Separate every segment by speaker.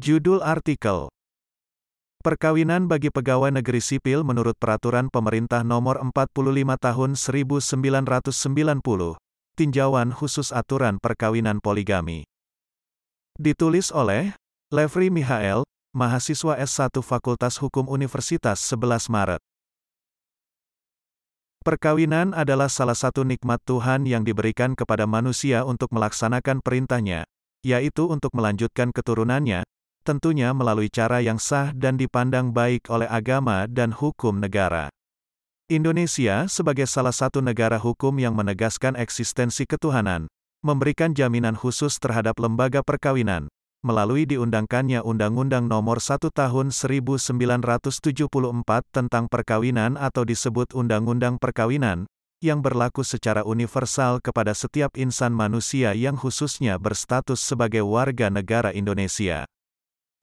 Speaker 1: Judul artikel Perkawinan bagi pegawai negeri sipil menurut Peraturan Pemerintah Nomor 45 Tahun 1990, Tinjauan Khusus Aturan Perkawinan Poligami. Ditulis oleh Levri Mihael, mahasiswa S1 Fakultas Hukum Universitas 11 Maret. Perkawinan adalah salah satu nikmat Tuhan yang diberikan kepada manusia untuk melaksanakan perintahnya, yaitu untuk melanjutkan keturunannya, tentunya melalui cara yang sah dan dipandang baik oleh agama dan hukum negara. Indonesia, sebagai salah satu negara hukum yang menegaskan eksistensi ketuhanan, memberikan jaminan khusus terhadap lembaga perkawinan, melalui diundangkannya Undang-Undang Nomor 1 Tahun 1974 tentang perkawinan atau disebut Undang-Undang Perkawinan, yang berlaku secara universal kepada setiap insan manusia yang khususnya berstatus sebagai warga negara Indonesia.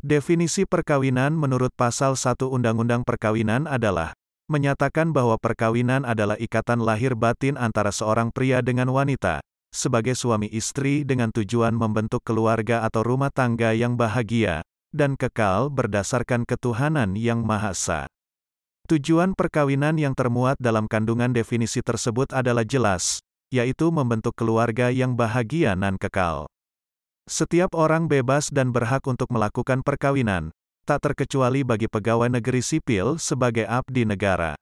Speaker 1: Definisi perkawinan menurut pasal 1 Undang-Undang Perkawinan adalah menyatakan bahwa perkawinan adalah ikatan lahir batin antara seorang pria dengan wanita sebagai suami istri dengan tujuan membentuk keluarga atau rumah tangga yang bahagia dan kekal berdasarkan ketuhanan yang maha esa. Tujuan perkawinan yang termuat dalam kandungan definisi tersebut adalah jelas, yaitu membentuk keluarga yang bahagia dan kekal. Setiap orang bebas dan berhak untuk melakukan perkawinan, tak terkecuali bagi pegawai negeri sipil sebagai abdi negara.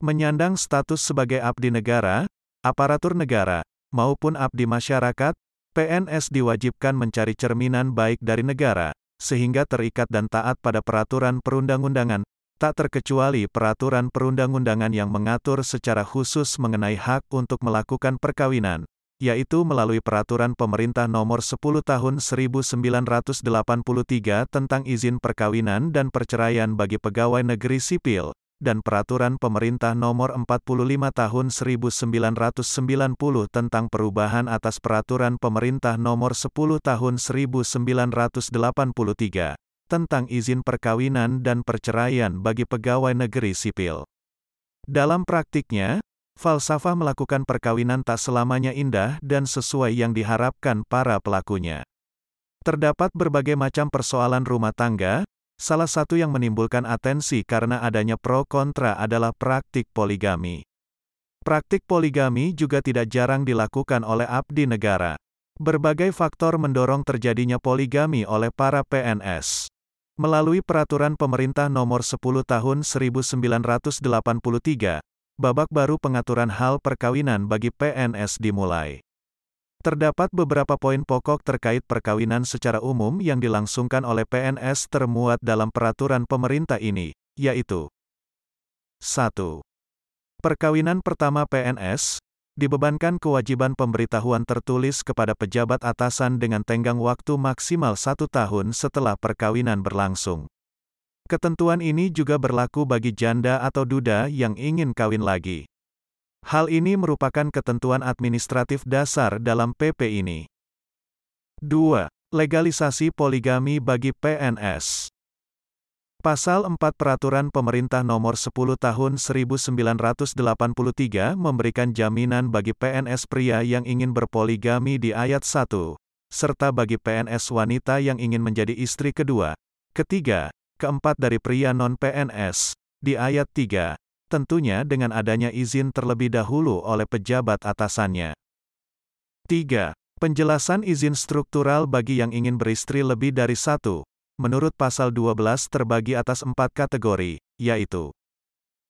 Speaker 1: Menyandang status sebagai abdi negara, aparatur negara, maupun abdi masyarakat, PNS diwajibkan mencari cerminan baik dari negara, sehingga terikat dan taat pada peraturan perundang-undangan, tak terkecuali peraturan perundang-undangan yang mengatur secara khusus mengenai hak untuk melakukan perkawinan, yaitu melalui Peraturan Pemerintah Nomor 10 Tahun 1983 tentang izin perkawinan dan perceraian bagi pegawai negeri sipil, dan Peraturan Pemerintah Nomor 45 Tahun 1990 tentang perubahan atas Peraturan Pemerintah Nomor 10 Tahun 1983 tentang izin perkawinan dan perceraian bagi pegawai negeri sipil. Dalam praktiknya, Falsafah melakukan perkawinan tak selamanya indah dan sesuai yang diharapkan para pelakunya. Terdapat berbagai macam persoalan rumah tangga, salah satu yang menimbulkan atensi karena adanya pro kontra adalah praktik poligami. Praktik poligami juga tidak jarang dilakukan oleh abdi negara. Berbagai faktor mendorong terjadinya poligami oleh para PNS. Melalui peraturan pemerintah nomor 10 tahun 1983, babak baru pengaturan hal perkawinan bagi PNS dimulai. Terdapat beberapa poin pokok terkait perkawinan secara umum yang dilangsungkan oleh PNS termuat dalam peraturan pemerintah ini, yaitu 1. Perkawinan pertama PNS, dibebankan kewajiban pemberitahuan tertulis kepada pejabat atasan dengan tenggang waktu maksimal satu tahun setelah perkawinan berlangsung. Ketentuan ini juga berlaku bagi janda atau duda yang ingin kawin lagi. Hal ini merupakan ketentuan administratif dasar dalam PP ini. 2. Legalisasi poligami bagi PNS. Pasal 4 Peraturan Pemerintah Nomor 10 Tahun 1983 memberikan jaminan bagi PNS pria yang ingin berpoligami di ayat 1, serta bagi PNS wanita yang ingin menjadi istri kedua, ketiga, keempat dari pria non-PNS, di ayat 3, tentunya dengan adanya izin terlebih dahulu oleh pejabat atasannya. 3. Penjelasan izin struktural bagi yang ingin beristri lebih dari satu, menurut pasal 12 terbagi atas empat kategori, yaitu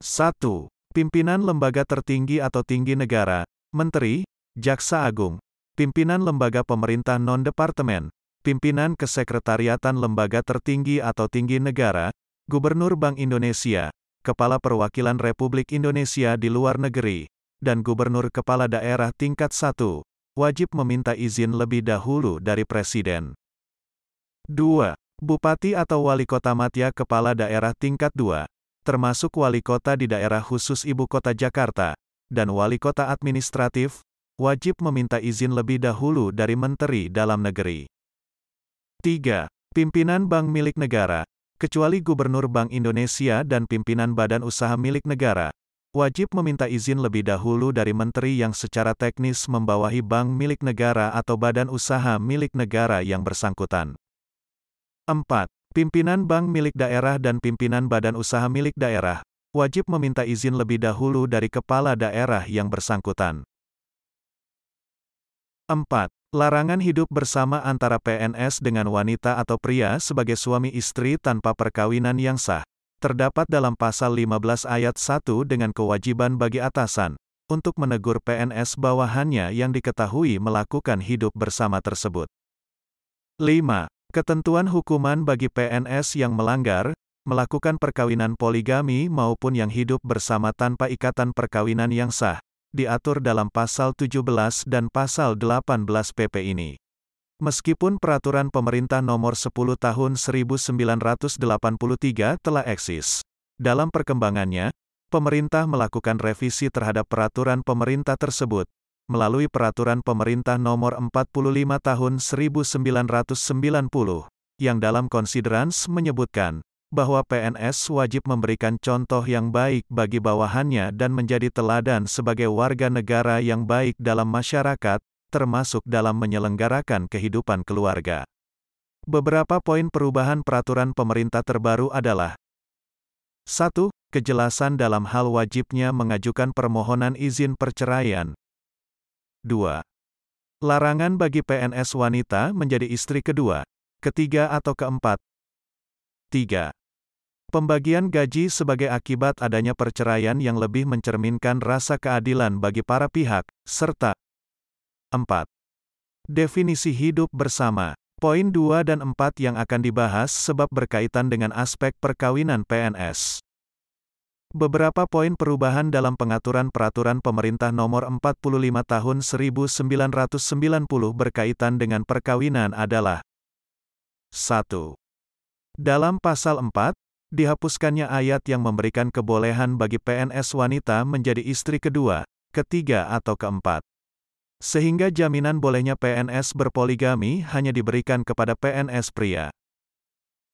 Speaker 1: 1. Pimpinan lembaga tertinggi atau tinggi negara, menteri, jaksa agung, pimpinan lembaga pemerintah non-departemen, pimpinan kesekretariatan lembaga tertinggi atau tinggi negara, Gubernur Bank Indonesia, Kepala Perwakilan Republik Indonesia di luar negeri, dan Gubernur Kepala Daerah tingkat 1, wajib meminta izin lebih dahulu dari Presiden. 2. Bupati atau Wali Kota Matya Kepala Daerah tingkat 2, termasuk Wali Kota di daerah khusus Ibu Kota Jakarta, dan Wali Kota Administratif, wajib meminta izin lebih dahulu dari Menteri Dalam Negeri. 3. Pimpinan bank milik negara, kecuali Gubernur Bank Indonesia dan pimpinan badan usaha milik negara, wajib meminta izin lebih dahulu dari menteri yang secara teknis membawahi bank milik negara atau badan usaha milik negara yang bersangkutan. 4. Pimpinan bank milik daerah dan pimpinan badan usaha milik daerah wajib meminta izin lebih dahulu dari kepala daerah yang bersangkutan. 4. Larangan hidup bersama antara PNS dengan wanita atau pria sebagai suami istri tanpa perkawinan yang sah. Terdapat dalam pasal 15 ayat 1 dengan kewajiban bagi atasan untuk menegur PNS bawahannya yang diketahui melakukan hidup bersama tersebut. 5. Ketentuan hukuman bagi PNS yang melanggar, melakukan perkawinan poligami maupun yang hidup bersama tanpa ikatan perkawinan yang sah, diatur dalam pasal 17 dan pasal 18 PP ini. Meskipun peraturan pemerintah nomor 10 tahun 1983 telah eksis, dalam perkembangannya, pemerintah melakukan revisi terhadap peraturan pemerintah tersebut, melalui peraturan pemerintah nomor 45 tahun 1990, yang dalam konsiderans menyebutkan, bahwa PNS wajib memberikan contoh yang baik bagi bawahannya dan menjadi teladan sebagai warga negara yang baik dalam masyarakat, termasuk dalam menyelenggarakan kehidupan keluarga. Beberapa poin perubahan peraturan pemerintah terbaru adalah 1. Kejelasan dalam hal wajibnya mengajukan permohonan izin perceraian. 2. Larangan bagi PNS wanita menjadi istri kedua, ketiga atau keempat. 3. Pembagian gaji sebagai akibat adanya perceraian yang lebih mencerminkan rasa keadilan bagi para pihak, serta 4. Definisi hidup bersama. Poin 2 dan 4 yang akan dibahas sebab berkaitan dengan aspek perkawinan PNS. Beberapa poin perubahan dalam pengaturan peraturan pemerintah nomor 45 tahun 1990 berkaitan dengan perkawinan adalah 1. Dalam pasal 4, dihapuskannya ayat yang memberikan kebolehan bagi PNS wanita menjadi istri kedua, ketiga atau keempat. Sehingga jaminan bolehnya PNS berpoligami hanya diberikan kepada PNS pria.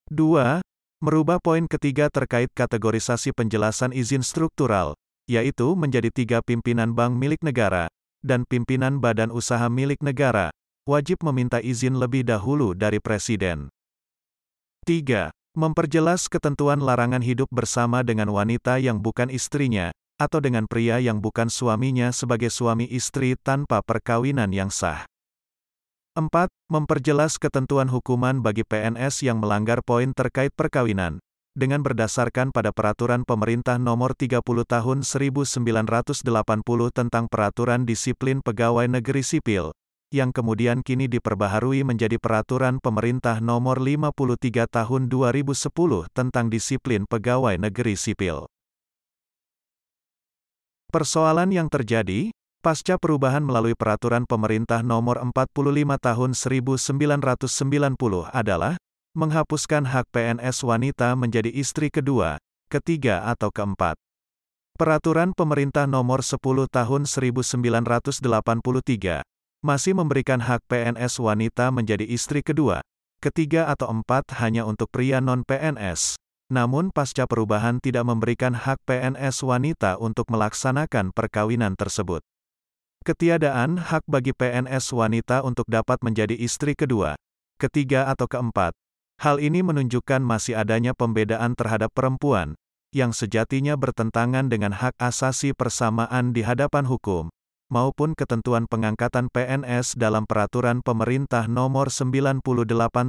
Speaker 1: 2. Merubah poin ketiga terkait kategorisasi penjelasan izin struktural, yaitu menjadi tiga pimpinan bank milik negara, dan pimpinan badan usaha milik negara, wajib meminta izin lebih dahulu dari Presiden. 3. Memperjelas ketentuan larangan hidup bersama dengan wanita yang bukan istrinya, atau dengan pria yang bukan suaminya sebagai suami istri tanpa perkawinan yang sah. 4. Memperjelas ketentuan hukuman bagi PNS yang melanggar poin terkait perkawinan, dengan berdasarkan pada Peraturan Pemerintah Nomor 30 Tahun 1980 tentang Peraturan Disiplin Pegawai Negeri Sipil, yang kemudian kini diperbaharui menjadi Peraturan Pemerintah Nomor 53 Tahun 2010 tentang Disiplin Pegawai Negeri Sipil. Persoalan yang terjadi, pasca perubahan melalui peraturan pemerintah nomor 45 tahun 1990 adalah, menghapuskan hak PNS wanita menjadi istri kedua, ketiga atau keempat. Peraturan pemerintah nomor 10 tahun 1983, masih memberikan hak PNS wanita menjadi istri kedua, ketiga atau empat hanya untuk pria non-PNS. Namun pasca perubahan tidak memberikan hak PNS wanita untuk melaksanakan perkawinan tersebut. Ketiadaan hak bagi PNS wanita untuk dapat menjadi istri kedua, ketiga atau keempat. Hal ini menunjukkan masih adanya pembedaan terhadap perempuan, yang sejatinya bertentangan dengan hak asasi persamaan di hadapan hukum, maupun ketentuan pengangkatan PNS dalam Peraturan Pemerintah Nomor 98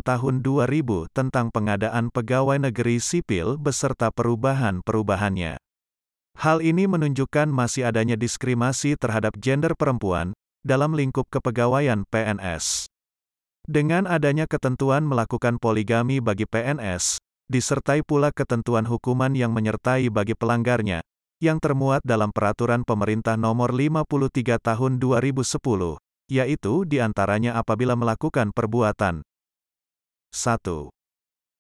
Speaker 1: Tahun 2000 tentang pengadaan pegawai negeri sipil beserta perubahan-perubahannya. Hal ini menunjukkan masih adanya diskriminasi terhadap gender perempuan dalam lingkup kepegawaian PNS. Dengan adanya ketentuan melakukan poligami bagi PNS, disertai pula ketentuan hukuman yang menyertai bagi pelanggarnya, yang termuat dalam Peraturan Pemerintah Nomor 53 Tahun 2010, yaitu di antaranya apabila melakukan perbuatan 1.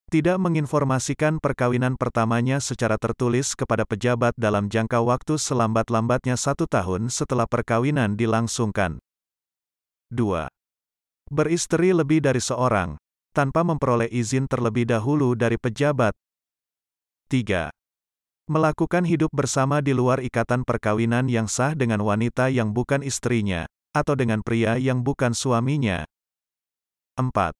Speaker 1: Tidak menginformasikan perkawinan pertamanya secara tertulis kepada pejabat dalam jangka waktu selambat-lambatnya satu tahun setelah perkawinan dilangsungkan. 2. Beristri lebih dari seorang, tanpa memperoleh izin terlebih dahulu dari pejabat. 3 melakukan hidup bersama di luar ikatan perkawinan yang sah dengan wanita yang bukan istrinya, atau dengan pria yang bukan suaminya. 4.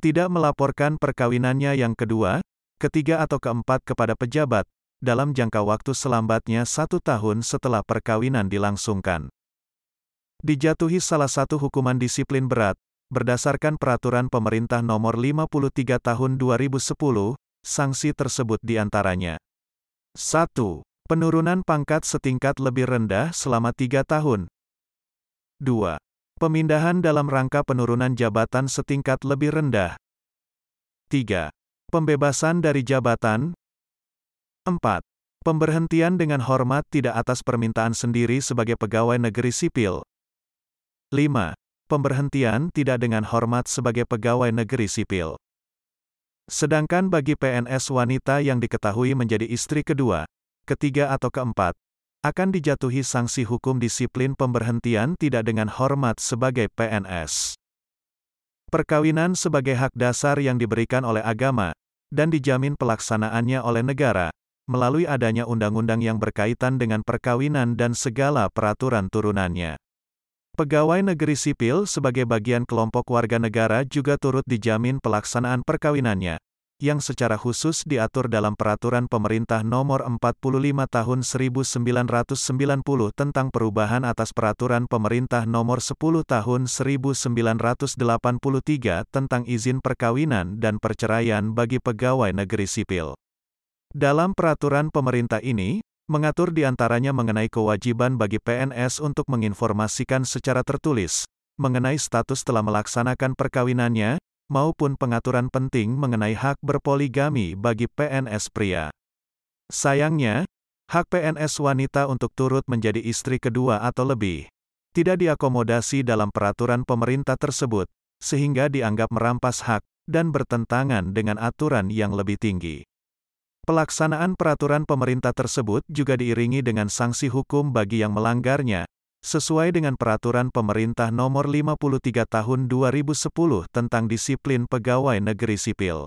Speaker 1: Tidak melaporkan perkawinannya yang kedua, ketiga atau keempat kepada pejabat, dalam jangka waktu selambatnya satu tahun setelah perkawinan dilangsungkan. Dijatuhi salah satu hukuman disiplin berat, berdasarkan peraturan pemerintah nomor 53 tahun 2010, sanksi tersebut di antaranya. 1. Penurunan pangkat setingkat lebih rendah selama tiga tahun. 2. Pemindahan dalam rangka penurunan jabatan setingkat lebih rendah. 3. Pembebasan dari jabatan. 4. Pemberhentian dengan hormat tidak atas permintaan sendiri sebagai pegawai negeri sipil. 5. Pemberhentian tidak dengan hormat sebagai pegawai negeri sipil. Sedangkan bagi PNS wanita yang diketahui menjadi istri kedua, ketiga atau keempat, akan dijatuhi sanksi hukum disiplin pemberhentian tidak dengan hormat sebagai PNS. Perkawinan sebagai hak dasar yang diberikan oleh agama, dan dijamin pelaksanaannya oleh negara, melalui adanya undang-undang yang berkaitan dengan perkawinan dan segala peraturan turunannya. Pegawai negeri sipil sebagai bagian kelompok warga negara juga turut dijamin pelaksanaan perkawinannya, yang secara khusus diatur dalam Peraturan Pemerintah Nomor 45 Tahun 1990 tentang perubahan atas Peraturan Pemerintah Nomor 10 Tahun 1983 tentang izin perkawinan dan perceraian bagi pegawai negeri sipil. Dalam peraturan pemerintah ini, mengatur di antaranya mengenai kewajiban bagi PNS untuk menginformasikan secara tertulis mengenai status telah melaksanakan perkawinannya, maupun pengaturan penting mengenai hak berpoligami bagi PNS pria. Sayangnya, hak PNS wanita untuk turut menjadi istri kedua atau lebih tidak diakomodasi dalam peraturan pemerintah tersebut, sehingga dianggap merampas hak dan bertentangan dengan aturan yang lebih tinggi. Pelaksanaan peraturan pemerintah tersebut juga diiringi dengan sanksi hukum bagi yang melanggarnya, sesuai dengan peraturan pemerintah nomor 53 tahun 2010 tentang disiplin pegawai negeri sipil.